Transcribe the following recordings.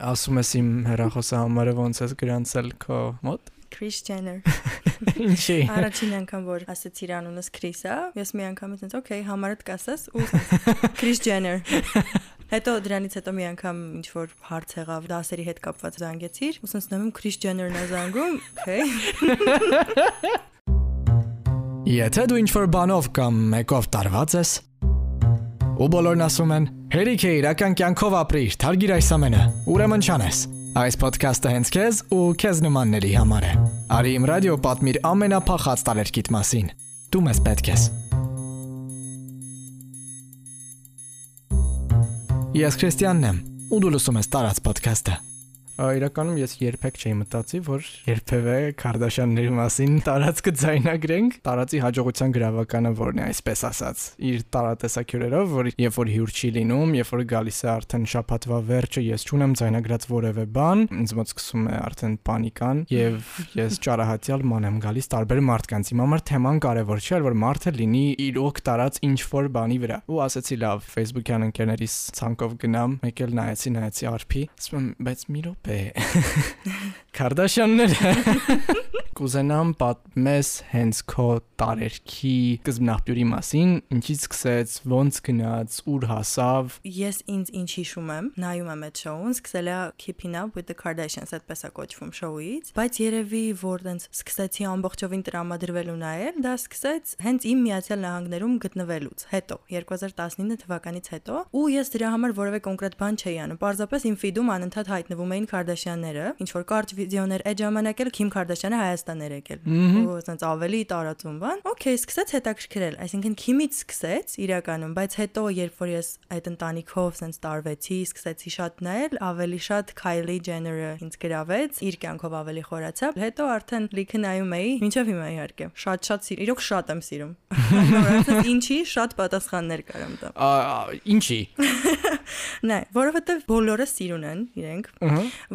Ասում ես իմ հեռախոսը համարը ոնց ես գրանցել քո մոտ։ Chris Jenner։ Ինչի։ Առաջին անգամ որ ասեցի իր անունս Chris է, ես մի անգամ ասեցի, «Okay, համարդ կասես» ու Chris Jenner։ Հետո դրանից հետո մի անգամ ինչ որ հարց եղավ դասերի հետ կապված զանգեցիր, ու ասես նայում Chris Jenner-ն է զանգում, okay։ Եթե դու ինչ որ բանով կամ մեկով տարված ես, ու բոլորն ասում են. «Հերիք է իրական կյանքով ապրիր, թարգիր այս ամենը»։ Ուրեմն չանես։ Այս ոդքասթը հենց քեզ ու քեզ նմանների համար է։ Արի իմ ռադիո պատմիր ամենափախած տարերկիտ մասին։ Դու մեզ պետք ես։ Ես Քրիստիանն եմ, ու դու լսում ես տարած ոդքասթը։ Իրականում ես երբեք չէի մտածի, որ երբևէ Քարդաշյանների մասին տարածքը ձայնագրենք։ Տարածի հաջողության գրավականը որն է, այսպես ասած, իր տարատեսակյուրերով, որ երբ որ հյուր չի լինում, երբ որ գալիս է արդեն շաբաթվա վերջը, ես ճունեմ ձայնագրած որևէ բան, ինձ մոտ սկսում է արդեն պանիկան եւ ես ճարահատյալ ման եմ գալիս տարբեր մարդկանց։ Իմ համար թեման կարևոր չէ, որ մարդը լինի իր օգ տարած ինչ որ բանի վրա։ Ու ասեցի լավ, Facebook-յան ընկերներիս ցանկով գնամ, մեկ էլ նայեցի, նայեցի արփի, ասում եմ, բայց մի րոպե Քարդաշյանները կուզենամ պատմես հենց քո տարերքի սկզբնաղբյուրի մասին, ինչից սկսեց, ոնց գնաց, ուր հասավ։ Ես ինձ ինչ հիշում եմ, նայում եմ այդ շոուն, սկսել է Keeping Up with the Kardashians, այդպես է կոչվում շոուից, բայց երևի որ դենց սկսեցի ամբողջովին տրամադրվել ու նայել, դա սկսեց հենց իմ Միացյալ Նահանգներում գտնվելուց հետո, 2019 թվականից հետո, ու ես դրա համար որևէ կոնկրետ բան չէի անում։ Պարզապես իմ ֆիդում անընդհատ հայտնվում էին Քարդաշյանները, ինչ որ կարճ վիդեոներ այդ ժամանակ էլ Քիմ Քարդաշյանը Հայաստան էր եկել։ Ու ասենց ավելի տարածում բան։ Okay, սկսեց հետաքրքրել, այսինքն Քիմից սկսեց իրականում, բայց հետո երբ որ ես այդ ընտանիքով ասենց տարվեցի, սկսեցի շատ նայել, ավելի շատ Kylie Jenner-ը ինձ գրավեց, իր կյանքով ավելի խորացա։ Հետո արդեն լիքը նայում էի, ինչեվ հիմա իհարկե։ Շատ-շատ սիր, իրոք շատ եմ սիրում։ ինչի շատ պատասխաններ կարամ տամ։ Ինչի։ Նայ, որովհետև բոլորը սիրուն են իրենք,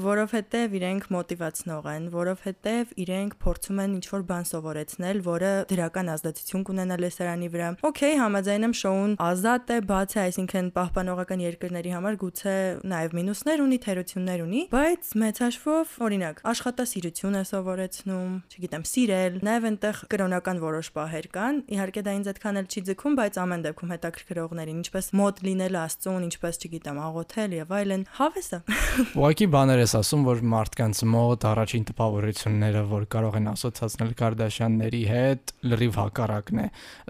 որովհետև իրենք մոտիվացնող են, որովհետև իրենք փորձում են ինչ-որ բան սովորեցնել, որը դրական ազդեցություն կունենա լեսարանի վրա։ Okay, համաձայն եմ շոուն ազատ է, բաց է, այսինքն պահպանողական երկրների համար գուցե նաև մինուսներ ունի, թերություններ ունի, բայց մեծ հաշվով, օրինակ, աշխատասիրություն է սովորեցնում, չգիտեմ, սիրել, նաև այնտեղ կրոնական որոշ պահեր կան։ Իհարկե դա ինձ այդքան էլ չի ձգում, բայց ամեն դեպքում հետաքրքրողներին, ինչպես մոտ լինել Աստծուն, ինչպես չգիտեմ, աղոթել եւ այլն, հավեսը։ Ուղղակի բաներ ես ասում, որ մարդկանց մոտ առաջին տպավորությունները, որ կարող են ասոցացնել Կարդաշյանների հետ, լրիվ հակառակն է։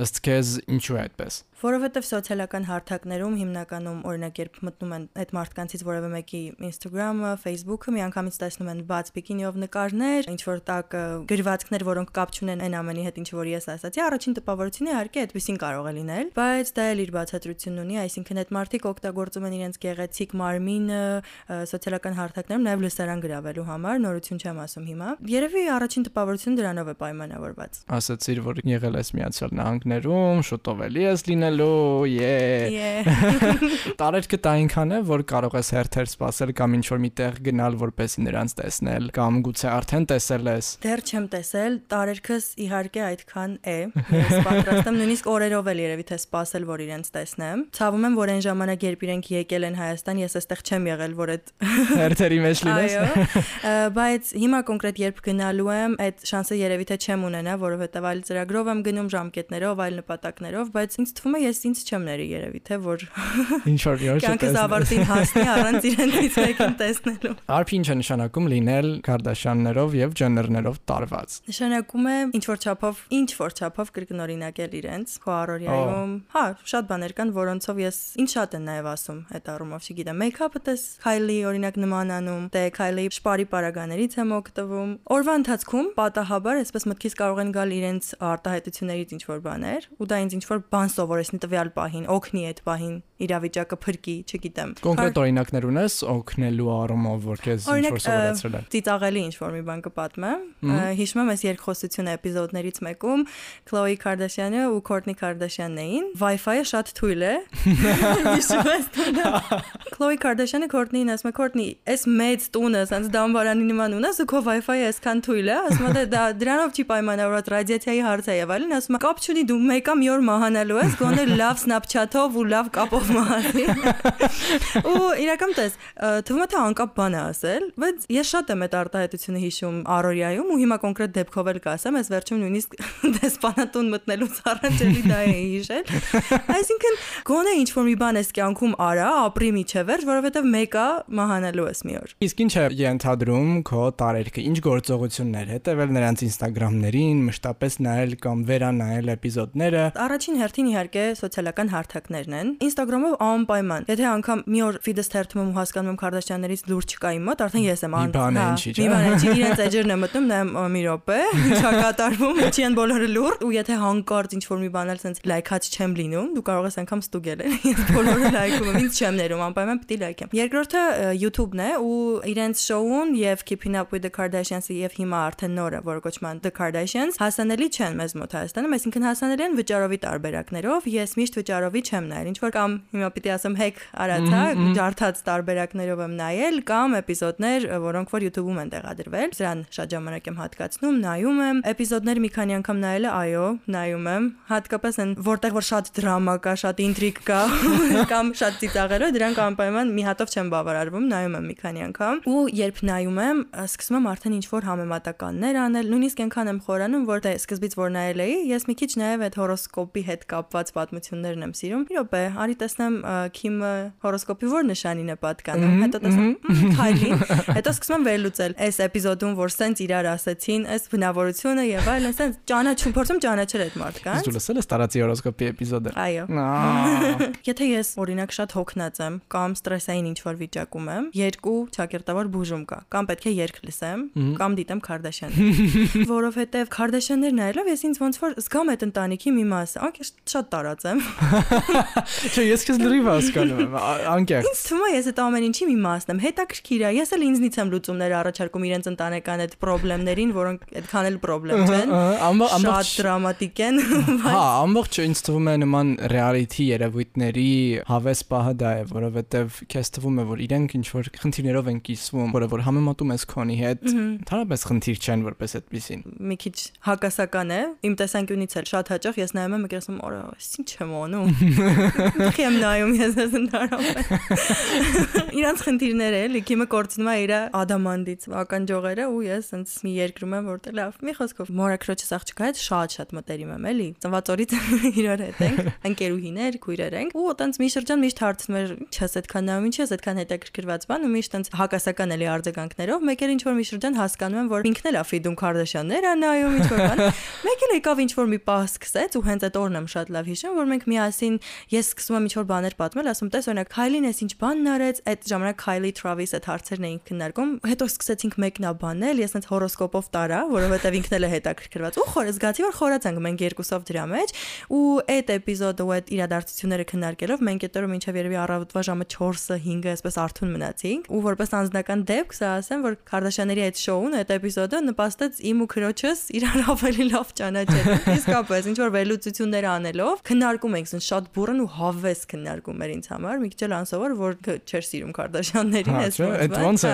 Ըստ քեզ ինչու է այդպես որովհետև սոցիալական հարթակներում հիմնականում օրինակ երբ մտնում են այդ մարդկանցից որևէ մեկի Instagram-ը, Facebook-ը, միանգամից տեսնում են բաց բիկինիով նկարներ, ինչ որ տակ գրվածքներ, որոնք կապ չունեն այն ամենի հետ, ինչ որ ես ասացի, առաջին տպավորությունը իհարկե այդպեսին կարող է լինել, բայց դա էլ իր բացատրությունն ունի, այսինքն այդ մարդիկ օգտագործում են իրենց գեղեցիկ մարմինը սոցիալական հարթակներում նաև լսարան գրավելու համար, նորություն չեմ ասում հիմա։ Երևի առաջին տպավորությունը դրանով է պայմանավորված։ Ասացիր, որ եղել ես Միացյալ Նահանգներում, շուտով էլի ես լինել լինելու, yeah։ Տարերքը դա այնքան է, որ կարող ես հերթեր սпасել կամ ինչ որ միտեղ գնալ, որպեսի նրանց տեսնել կամ գուցե արդեն տեսել ես։ Դեռ չեմ տեսել, տարերքս իհարկե այդքան է։ Ես պատրաստ եմ նույնիսկ օրերով էլ երևի թե սпасել, որ իրենց տեսնեմ։ Ցավում եմ, որ այն ժամանակ, երբ իրենք եկել են Հայաստան, ես այստեղ չեմ եղել, որ այդ հերթերի մեջ լինես։ Այո։ Բայց հիմա կոնկրետ երբ գնալու եմ, այդ շանսը երևի թե չեմ ունենա, որովհետև այլ ծրագրով եմ գնում ժամկետներով, այլ նպատակներով, բայց ինձ թվում է ես ինձ չեմ ների երևի, թե որ ինչ որ յոր կյանքս ավարտին հասնի առանց իրենից մեկին տեսնելու։ Արփի ինչ է նշանակում լինել Կարդաշյաններով եւ Ջեներներով տարված։ Նշանակում է ինչ որ չափով, ինչ որ չափով կրկնօրինակել իրենց քո առօրյայում։ Հա, շատ բաներ կան, որոնցով ես ինչ շատ են նաեւ ասում այդ առումով, չգիտեմ, մեյքափը տես Kylie օրինակ նման անում, դե Kylie շպարի պարագաներից եմ օգտվում։ Օրվա ընթացքում պատահաբար այսպես մտքից կարող են գալ իրենց արտահայտություններից ինչ որ բաներ, ու դա ինձ ինչ որ բան սովորեցնի տվյալ պահին, օգնի այդ պահին իրավիճակը փրկի, չգիտեմ։ Կոնկրետ օրինակներ ունես օգնելու առումով, որ քեզ ինչ որ սովորեցրել է։ Ծիծաղելի ինչ որ մի բան կպատմեմ։ Հիշում եմ այս երկխոսություն էպիզոդներից մեկում Քլոյի Քարդաշյանը ու Քորտնի Քարդաշյանն էին։ Wi-Fi-ը շատ թույլ է։ Հիշում ես դա։ Քլոյի Քարդաշյանը Քորտնին ասում է Քորտնի, այս մեծ տունը, ասած դամբարանի նման ունես ու քո Wi-Fi-ը այսքան թույլ է, ասում է դա դրանով չի պայմանավորված ռադիացիայի հարցը եւ այլն, ասում է կապ չունի դու մեկա մի օր մահանալու ես, գոնե լավ Snapchat-ով ու լավ կապով մասին։ Ու իրական տես, թվում է թե անկապ բան է ասել, բայց ես շատ եմ այդ արտահայտությունը հիշում Արորիայում ու հիմա կոնկրետ դեպքով էլ կասեմ, ես վերջում նույնիսկ դեսպանատուն մտնելուց առաջ էլի դա էի հիշել։ Այսինքն գոնե ինչ որ մի բան ես կյանքում արա, ապրի միջև վերջ, որովհետև մեկը մահանալու ես մի օր։ Իսկ ինչ է ենթադրում քո տարերքը, ինչ գործողություններ, հետեւել նրանց Instagram-ներին, մշտապես նայել կամ վերանայել էպիզոդները։ Առաջին հերթին իհարկե սոցիալական հարթակներն են։ Instagram-ով անպայման։ Եթե անգամ մի օր feed-ս թերթում ու հասկանում եմ Քարդաշյաններից լուրջ չկա իմ մոտ, արդեն ես եմ ան։ Մի բան է ինչի, չէ։ Մի բան չի իրենց էջերն եմ մտնում, նայեմ մի րոպե, ինչա կատարվում, ինչի են բոլորը լուրջ ու եթե հանկարծ ինչ որ մի բան էլ sense լայքած չեմ լինում, դու կարող ես անգամ ստուգել են։ Ես բոլորը լայքում եմ, ինձ չեմ ներում, անպայման պիտի լայքեմ։ Երկրորդը YouTube-ն է ու իրենց շոուն եւ Keeping Up with the Kardashians-ը եւ հիմա արդեն նորը, որը կոչվում է The Kardashians, հասանելի չեն մեզ մոտ Հայաստանում, այսինքն հասանելի են վճարովի տարբերակներով։ Ես միշտ վճարովի չեմ նայել, ինչ որ կամ հիմա պիտի ասեմ հեկ արածա, ջարդած տարբերակներով եմ նայել կամ էպիզոդներ, որոնք որ YouTube-ում են տեղադրվել։ Սրան շատ ժամանակ եմ հատկացնում, նայում եմ։ Էպիզոդներ մի քանի անգամ նայելը, այո, նայում եմ։ Հատկապես են որտեղ որ շատ դրամա կա, շատ ինտրիգ կա կամ շատ ծիծաղերով, դրանք անպայման մի հատով չեմ բավարարվում, նայում եմ մի քանի անգամ։ Ու երբ նայում եմ, սկսում եմ արդեն ինչ որ համեմատականներ անել, նույնիսկ այնքան եմ խորանում, որ դե սկզբից որ նայել էի, ես մի քիչ նաև այդ հորոսկոպի հետ կապված պատմություններն եմ սիրում։ Մի րոպե, արի տեսնեմ Քիմը հորոսկոպի որ նշանին է պատկանում, հետո տեսնում Քայլին, հետո սկսում եմ վերլուծել այս էպիզոդում, որ սենց իրար ասեցին, այս բնավորությունը եւ այլն, սենց ճանաչում, փորձում ճանաչել այդ մարդկանց։ Դու լսել ես տարածի հորոսկոպի էպիզոդը։ Այո։ Եթե ես օրինակ շատ հոգնած եմ կամ ստրեսային ինչ-որ վիճակում եմ, երկու ճակերտավոր բուժում կա։ Կամ պետք է երգ լսեմ, կամ դիտեմ Քարդաշյաններ։ Որովհետեւ Քարդաշյաններ նայելով ես ինձ ոնց որ զգամ այդ ընտանիքի մի մասը, անկես շատ տարած եմ։ Չէ, ես քեզ լրիվ հասկանում եմ, անկեղծ։ Ինձ թվում է ես այդ ամեն ինչի մի մասն եմ։ Հետաքրքիր է, ես էլ ինձնից եմ լուծումներ առաջարկում իրենց ընտանեկան այդ խնդիրներին, որոնք այդքան էլ խնդրեմ չեն։ Շատ դրամատիկ են։ Հա, ամբողջ ինձ թվում է նման reality երևույթների հավես պահը դա է, որովհետև քեզ թվում է, որ իրենք ինչ որ խնդիրներով են կիսվում, որը որ համեմատում ես քոնի հետ, ընդհանրապես խնդիր չեն որպես այդպեսին։ Մի քիչ հակասական է։ Իմ տեսանկյունից էլ շատ հաճախ ես նայում եմ ու ասում, «Օրա, ինչ եմ անում»։ Դուք եմ նայում ես ես ընդհանրապես։ Իրանց խնդիրները էլի, քիմը կորցնում է իր ադամանդից ականջողերը ու ես sense մի երկրում եմ որտեղ լավ։ Մի խոսքով մորակրոջս աղջկա հետ շատ-շատ մտերիմ եմ էլի։ Ծնված օրից իրար հետ ենք, ընկերուհիներ, քույրեր ենք ու այտենց մի շրջան միշտ հարցնում էր, ինչ ես այդքան նայում, ինչ ես այդքան հետաքրքրված բան ու միշտ այտենց հակասական էլի արձագանքներով, մեկ էլ ինչ որ մի շրջան հասկանում եմ, որ ինքն էլ է Ֆիդում Քարդաշյաններ ա նայում ինչ որ բան։ Մեկ էլ եկավ ինչ որ մի պահ սկսեց ու հենց այդ օրն եմ շատ լավ հիշում, որ մենք միասին ես սկսում եմ ինչ որ բաներ պատմել, ասում տես օրինակ Քայլին էս ինչ բանն արեց, այդ ժամանակ Քայլի Թրավիս այդ հարցերն էին քննարկում, հետո սկսեցինք մեկնաբանել, ես այնց հորոսկոպով տարա, որովհետև ինքն էլ է հետաքրքրված։ Ու խորը զգացի, որ խորացանք մենք երկուսով դրա մեջ, ու այդ էպիզոդը ու այդ իրադարձությունները քննարկելով մենք այդտեղը մինչև երևի առավոտվա ժամը 4-ը 5-ը այսպես արթուն մնացինք, ու որպես անձնական դեպք սա ասեմ, որ Քարդաշյանների այդ շոուն, այդ էպիզոդը նպաստեց իմ ու քրոջս իրար ավելի լավ ճանաչել։ Իսկապես, ինչ որ վերլուծություններ անելով, քննարկում ենք, ասեն շատ բուրըն ու հավես քննարկում էր ինձ համար, մի քիչ էլ անսովոր, որ չէր սիրում Քարդաշյաններին, այս ոնց։ Այդ ոնց է։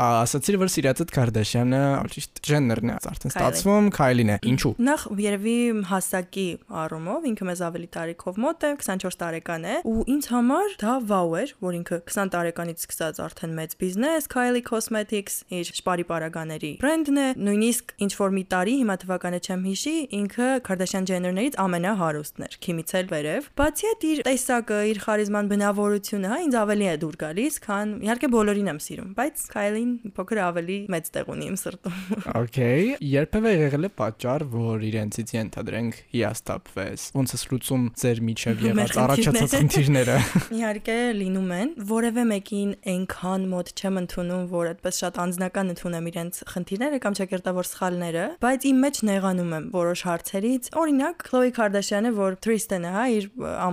Ասացիր, որ սիրածդ Քարդաշյանը ճիշտ ջենդերն է, արդեն ստացվում Քայլին է։ Ինչու։ Նախ երևի հասակի առումով ինքը մեզ ավելի տարիքով մոտ է, 24 տարեկան է, ու ինձ համար դա վաու էր, որ ինքը 20 տարեկանից սկսած արդեն մեծ բիզնես, Kylie Cosmetics, իր շպարի պարագաների բրենդն է, նույնիսկ ինչ որ մի տարի, հիմա թվականը չեմ հիշի, ինքը Kardashian Jenner-ներից ամենահարուստն էր, քիմից էլ վերև։ Բացի այդ իր տեսակը, իր խարիզման բնավորությունը, հա, ինձ ավելի է դուր գալիս, քան իհարկե բոլորին եմ սիրում, բայց Kylie-ին փոքր ավելի մեծ տեղ ունի իմ սրտում։ Okay, երբևէ եղել է պատճառ, որ իրենցից ենթադրենք հիաստապվես։ Ոնց է լուծում ձեր միջև եղած առաջացած խնդիրները։ Իհարկե լինում են, որևէ մեկին այնքան մոտ չեմ ընդունում, որ այդպես շատ անձնական ընդունեմ իրենց խնդիրները կամ ճակերտավոր սխալները, բայց իմ մեջ նեղանում եմ որոշ հարցերից։ Օրինակ, Khloe Kardashian-ը, որ Tristan-ը, հա, իր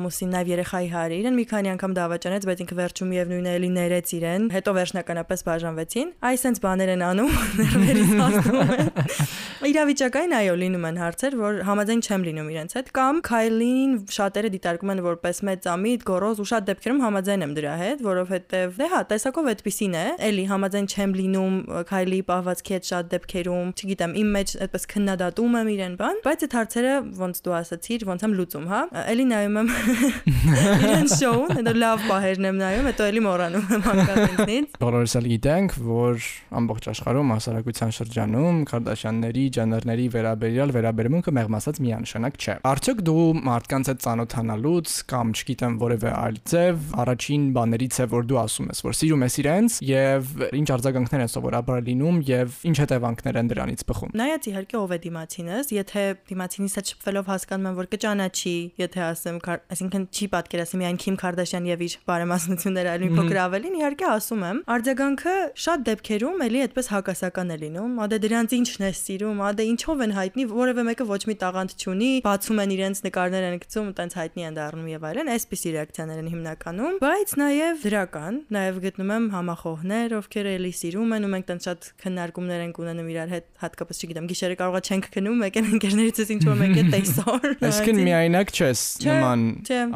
ամուսին նաև երեխայի հայրը, իրեն մի քանի անգամ դավաճանեց, բայց ինքը վերջում միևնույնն է էլի ներեց իրեն։ Հետո վերջնականապես բաժանվեցին Այս sense բաներ են անում, ներվերից հաստում են։ Իրավիճակային այո լինում են հարցեր, որ համաձայն չեմ լինում իրենց հետ կամ Քայլին շատերը դիտարկում են որպես մեծ ամիտ, գորոզ ու շատ դեպքերում համաձայն եմ դրա հետ, որովհետև դե հա, տեսակով այդպեսին է։ Էլի համաձայն չեմ լինում Քայլի պահվածքի հետ շատ դեպքերում, չգիտեմ, իմ մեջ այդպես քննադատում եմ իրեն բան, բայց այդ հարցերը ոնց դու ասացիր, ոնց եմ լուծում, հա։ Էլի նայում եմ իրեն շոուն, հետո լավ պահերն եմ նայում, հետո էլի մոռանում եմ հանկարծից։ Բոլորս էլ գիտենք, որ ամբողջ աշխարհում հասարակության շրջանում Քարդաշյանների ջաներների վերաբերյալ վերաբերմունքը մեղմ ասած միանշանակ չէ։ Արդյոք դու մարդկանց հետ ծանոթանալուց կամ չգիտեմ որևէ այլ ձև առաջին բաներից է որ դու ասում ես, որ սիրում ես իրենց եւ ինչ արձագանքներ են սովորաբար լինում եւ ինչ հետևանքներ են դրանից բխում։ Նայած իհարկե ով է դիմացինս, եթե դիմացինից հետ շփվելով հասկանում եմ որ կճանաչի, եթե ասեմ, այսինքն չի պատկերացնի միայն Քիմ Քարդաշյան եւ իր բարեմասնությունները, այլ մի փոքր ավելին, իհարկե ասում եմ։ Արձագանքը շատ դեպքերում էլի այդպես հակասական է լինում, ադե դրանց ինչն է սիրում, ադե ինչով են հայտնի, որևէ մեկը ոչ մի տաղանդ չունի, բացում են իրենց նկարներ են գցում, տենց հայտնի են դառնում եւ այլն, այսպիսի ռեակցիաներ են հիմնականում, բայց նաեւ դրական, նաեւ գտնում եմ համախոհներ, ովքեր էլի սիրում են ու մենք տենց շատ քննարկումներ ենք ունենում իրար հետ, հատկապես չգիտեմ, գիշերը կարողա չենք քնում, մեկ են ընկերներիցս ինչ որ մեկ է տեսոր։ Այսինքն միայնակ չես նման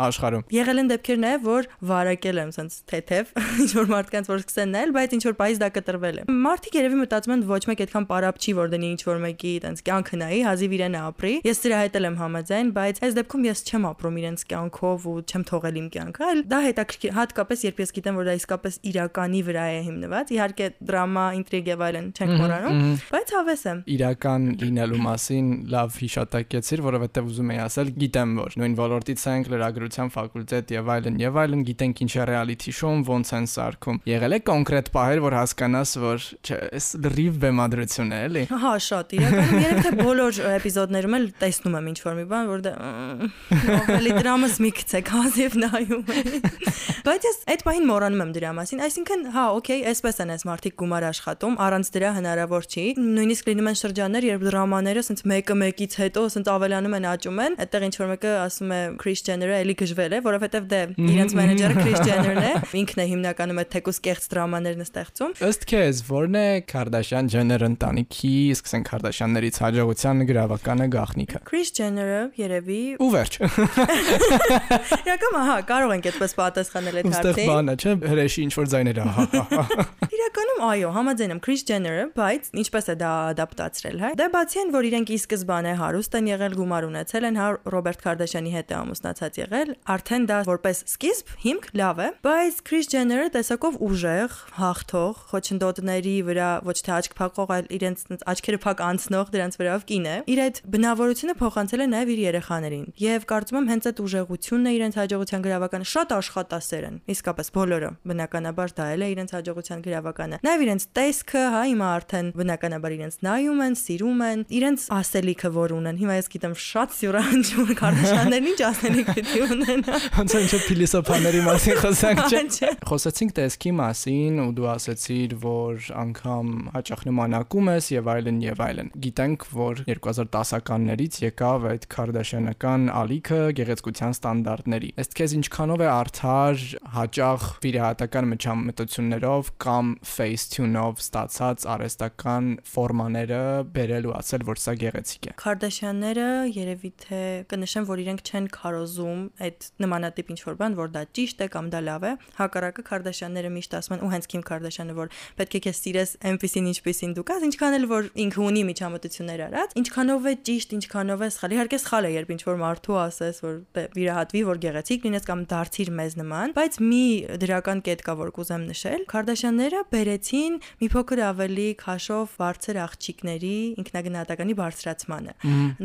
աշխարհում։ Եղել են դեպքեր նաեւ, որ վարակել եմ սենց թեթև, ինչ որ մարդկանց որ սկսեն նայել, բայց ինչ որ պայս դա կտրվել է։ Մարդիկ երևի մտածում են ոչ մեկ այդքան պարապ չի, որ դնի ինչ որ մեկի տենց կյանքը նայի, հազիվ իրեն ապրի։ Ես դրա հետ եմ համաձայն, բայց այս դեպքում ես չեմ ապրում իրենց կյանքով ու չեմ թողել իմ կյանքը, այլ դա հետաքրքիր հատկապես երբ ես գիտեմ, որ դա իսկապես իրականի վրա է հիմնված։ Իհարկե դրամա, ինտրիգ եւ այլն չենք մոռանում, բայց հավես եմ։ Իրական լինելու մասին լավ հիշատակեցիր, որովհետեւ ուզում եի ասել, գիտեմ որ նույն ոլորտից ենք, լրագրության ֆակուլտետ եւ այլն եւ այլն, գիտենք ինչ է reality show-ում, ոնց են սարքում։ Եղել է կոնկրետ պահեր, որ հասկանաս, որ չէ, այս լրիվ բեմադրություն է, էլի։ Հա, շատ իրականում երեք թե բոլոր էպիզոդներում էլ տեսնում եմ ինչ որ մի բան, որ դա ավելի դրամաս մի քիչ հազիվ նայում եմ։ Բայց ես այդ պահին մոռանում եմ դրա մասին, այսինքն, հա, օքեյ, այսպես են այս մարդիկ գումար աշխատում, առանց դրա հնարավոր չի։ Նույնիսկ լինում են շրջաններ, երբ դրամաները ասենց մեկը մեկից հետո ասենց ավելանում են, աճում են, այդտեղ ինչ որ մեկը ասում է Chris Jenner-ը էլի գժվել է, որովհետև դե իրենց մենեջերը Chris Jenner-ն է, ինքն է հիմնականում այդ թեկուս կեղծ դրամաներն ստեղծում։ Ըստ քեզ, ո՞րն է Kardashian Jenner ընտանիքի, սկսենք Kardashian-ներից հաջողության գրավականը գախնիկը։ Chris Jenner-ը երևի ու վերջ։ Իրականում, ահա, կարող ենք այդպես պատասխանել այդ հարցին։ Ոստեղ բանը, չէ՞, հրեշի ինչ որ ձայներ ահա։ Իրականում, այո, համաձայն եմ Chris Jenner-ը, բայց ինչպես է դա ադապտացրել, հա։ Դե բացի այն, որ իրենք ի սկզբանե հարուստ են եղել, գումար ունեցել են, հա, Ռոբերտ Քարդաշյանի հետ է ամուսնացած եղել, արդեն դա որպես սկիզբ, հիմք լավ է, բայց Chris Jenner-ը տեսակով ուժեղ, հաղթող, խոչընդոտների վրա ոչ թե աչք փակող, այլ իրենց աչքերը փակ անցնող դրանց վրայով կին է։ Իր այդ բնավորությունը փոխանցել է նաև իր երեխաներին։ Եվ կարծում եմ հենց այդ ուժեղությունն է իրենց հաջողության գրավականը շատ աշխատասեր են։ Իսկապես բոլորը բնականաբար դա էլ է իրենց հաջողության գրավականը։ Նաև իրենց տեսքը, հա, հիմա արդեն բնականաբար իրենց նայում են, սիրում են, իրենց ասելիքը որ ունեն։ Հիմա ես գիտեմ շատ սյուրանջում Քարդաշյաններն ինչ ասելիք պիտի ունեն։ Ոնց է ինչ փիլիսոփաների մասին խոսանք, չէ։ Խոսացինք տեսքի մասին ու դու ասացիր, որ անգամ հաճախ նմանակում ես եւ այլն եւ այլն։ Գիտենք, որ 2010-ականներից եկավ այդ քարդաշյանական ալիքը գեղեցկության ստանդարտների։ Ըստ քեզ ինչքանով է արդար հաճախ վիրահատական մճամտություններով կամ Facetune-ով ստացած արհեստական ֆորմաները բերել ու ասել, որ սա գեղեցիկ է։ Քարդաշյանները երևի թե կնշեմ, որ իրենք չեն քարոզում այդ նմանատիպ ինչ որ բան, որ դա ճիշտ է կամ դա լավ է։ Հակառակը Քարդաշյանները միշտ ասում են ու հենց Քիմ Քարդաշյանը, որ պետք է քեզ սիրես այնպեսին ինչպեսին դու կաս, ինչքան էլ որ ինքը ունի միջամտություններ արած, ինչքանով է ճիշտ, ինչքանով է սխալ։ Իհարկե սխալ է, երբ ինչ որ մարդու ասես, որ դե վիրահատվի, որ գեղեցիկ լինես կամ դարձիր մեզ նման, բայց մի դրական կետ կա, որ կուզեմ նշել։ Քարդաշյանները բերեցին մի փոքր ավելի քաշով բարձր աղջիկների ինքնագնահատականի բարձրացմանը։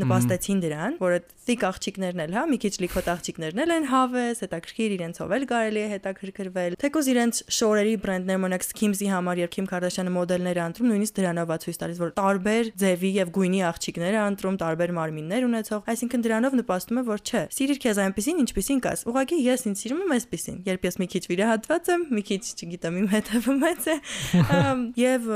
Նպաստեցին դրան, որ այդ թիկ աղջիկներն էլ, հա, մի քիչ լիքոտ աղջիկներն էլ են հավես, հետաքրքիր իրենցով էլ կարելի է հետաքրքրվել։ Թեկոզ իրենց շորերի բրենդներ, մոնակ Skims-ի համար, երբ Kim Kardashian-ը մոդելներ է ընտրում, նույնիսկ դրանով է ցույց տալիս, որ տարբեր ձևի եւ գույնի աղջիկներ է ընտրում, տարբեր մարմիններ ունեցող, այսինքն դրանով նպաստում է, որ չէ, սիրիր քեզ այնպեսին, ինչպեսին կաս։ Ուղղակի ես ինձ սիրում եմ այսպեսին։ Երբ ես մի քիչ վիրահատված եմ, մի քիչ, չգիտեմ, իմ հետևը մեծ է, Եվ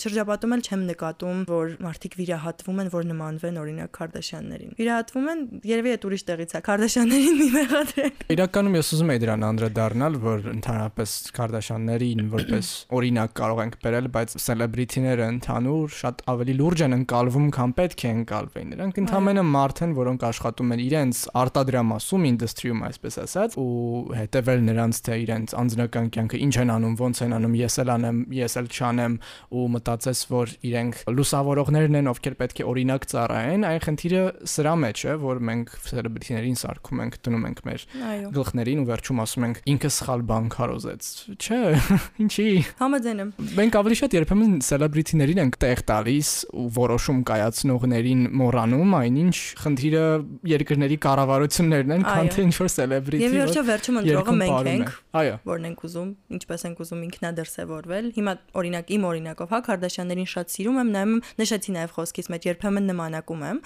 շրջապատում էլ չեմ նկատում, որ մարդիկ վիրահատվում են, որ նմանվեն օրինակ Քարդաշյաններին։ Վիրահատվում են, երևի այդ ուրիշ տեղից է, Քարդաշյաններին մի մեղադրեք։ Իրականում ես ուզում եի դրան անդրադառնալ, որ ընդհանրապես Քարդաշյաններին որպես օրինակ կարող ենք բերել, բայց սելեբրիթիները ընդհանուր շատ ավելի լուրջ են ընկալվում, քան պետք է ընկալվեն։ Նրանք ընդհանրապես մարդ են, որոնք աշխատում են իրենց արտադրամասում, ինդուստրիում, այսպես ասած, ու հետևել նրանց թե իրենց անձնական կյանքը ինչ են անում, ոնց են անում, ես էլ անեմ, ես էլ չանեմ ու մտածես, որ իրենք լուսավորողներն են, ովքեր պետք է օրինակ ծառայեն, այն խնդիրը սրա մեջ է, որ մենք սելեբրիթիներին սարքում ենք, դնում ենք մեր գլխներին ու վերջում ասում ենք ինքը սխալ բան քարոզեց։ Չէ, ինչի։ Համաձայն եմ։ Մենք ավելի շատ երբեմն սելեբրիթիներին ենք տեղ տալիս ու որոշում կայացնողներին մոռանում, այնինչ խնդիրը երկրների կառավարություններն են, քան թե ինչ որ սելեբրիթի։ Եվ վերջո վերջում ընտրողը մենք ենք։ Որն ենք ուզում, ինչպես ենք ուզում ինքնադրսևորվել։ Հիմա օրինակ իմ օրինակով, հա, Քարդաշյաններին շատ սիրում եմ, նայում եմ, նշեցի նաև խոսքից մեջ երբեմն նմանակում եմ,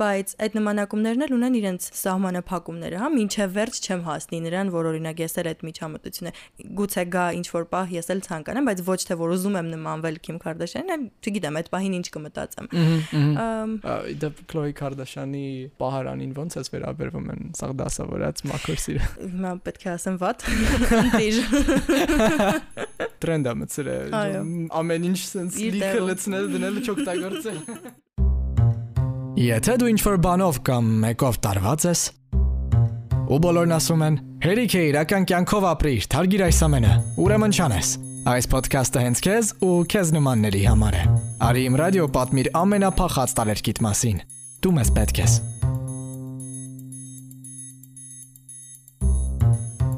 բայց այդ նմանակումներն էլ ունեն իրենց սահմանափակումները, հա, ինչև վերջ չեմ հասնի նրան, որ օրինակ ես էլ այդ միջամտությունը գուցե գա ինչ որ պահ ես էլ ցանկանամ, բայց ոչ թե որ ուզում եմ նմանվել Քիմ Քարդաշյանին, այլ չգիտեմ, այդ պահին ինչ կմտածեմ։ Դա Քլոյ Քարդաշյանի պահարանին ոնց էս վերաբերվում են սաղ դասավորած մակրսիրը։ Հիմա պետք է ասեմ վատ։ Տրենդա մցրե։ Ամեն ինչ sense լիքը լցնել դնել չօգտագործել։ Եթե դու ինչ-որ բանով կամ մեկով տարված ես, ու բոլորն ասում են. «Հերիք է իրական կյանքով ապրիր, թարգիր այս ամենը»։ Ուրեմն չանես։ Այս ոդքասթը հենց քեզ ու քեզ նմանների համար է։ Արի իմ ռադիո պատմիր ամենափախած տարերկիտ մասին։ Դու մեզ պետք ես։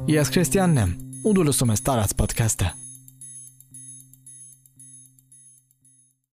Ես Քրիստիանն եմ, ու դու լսում ես Տարած ոդքասթը։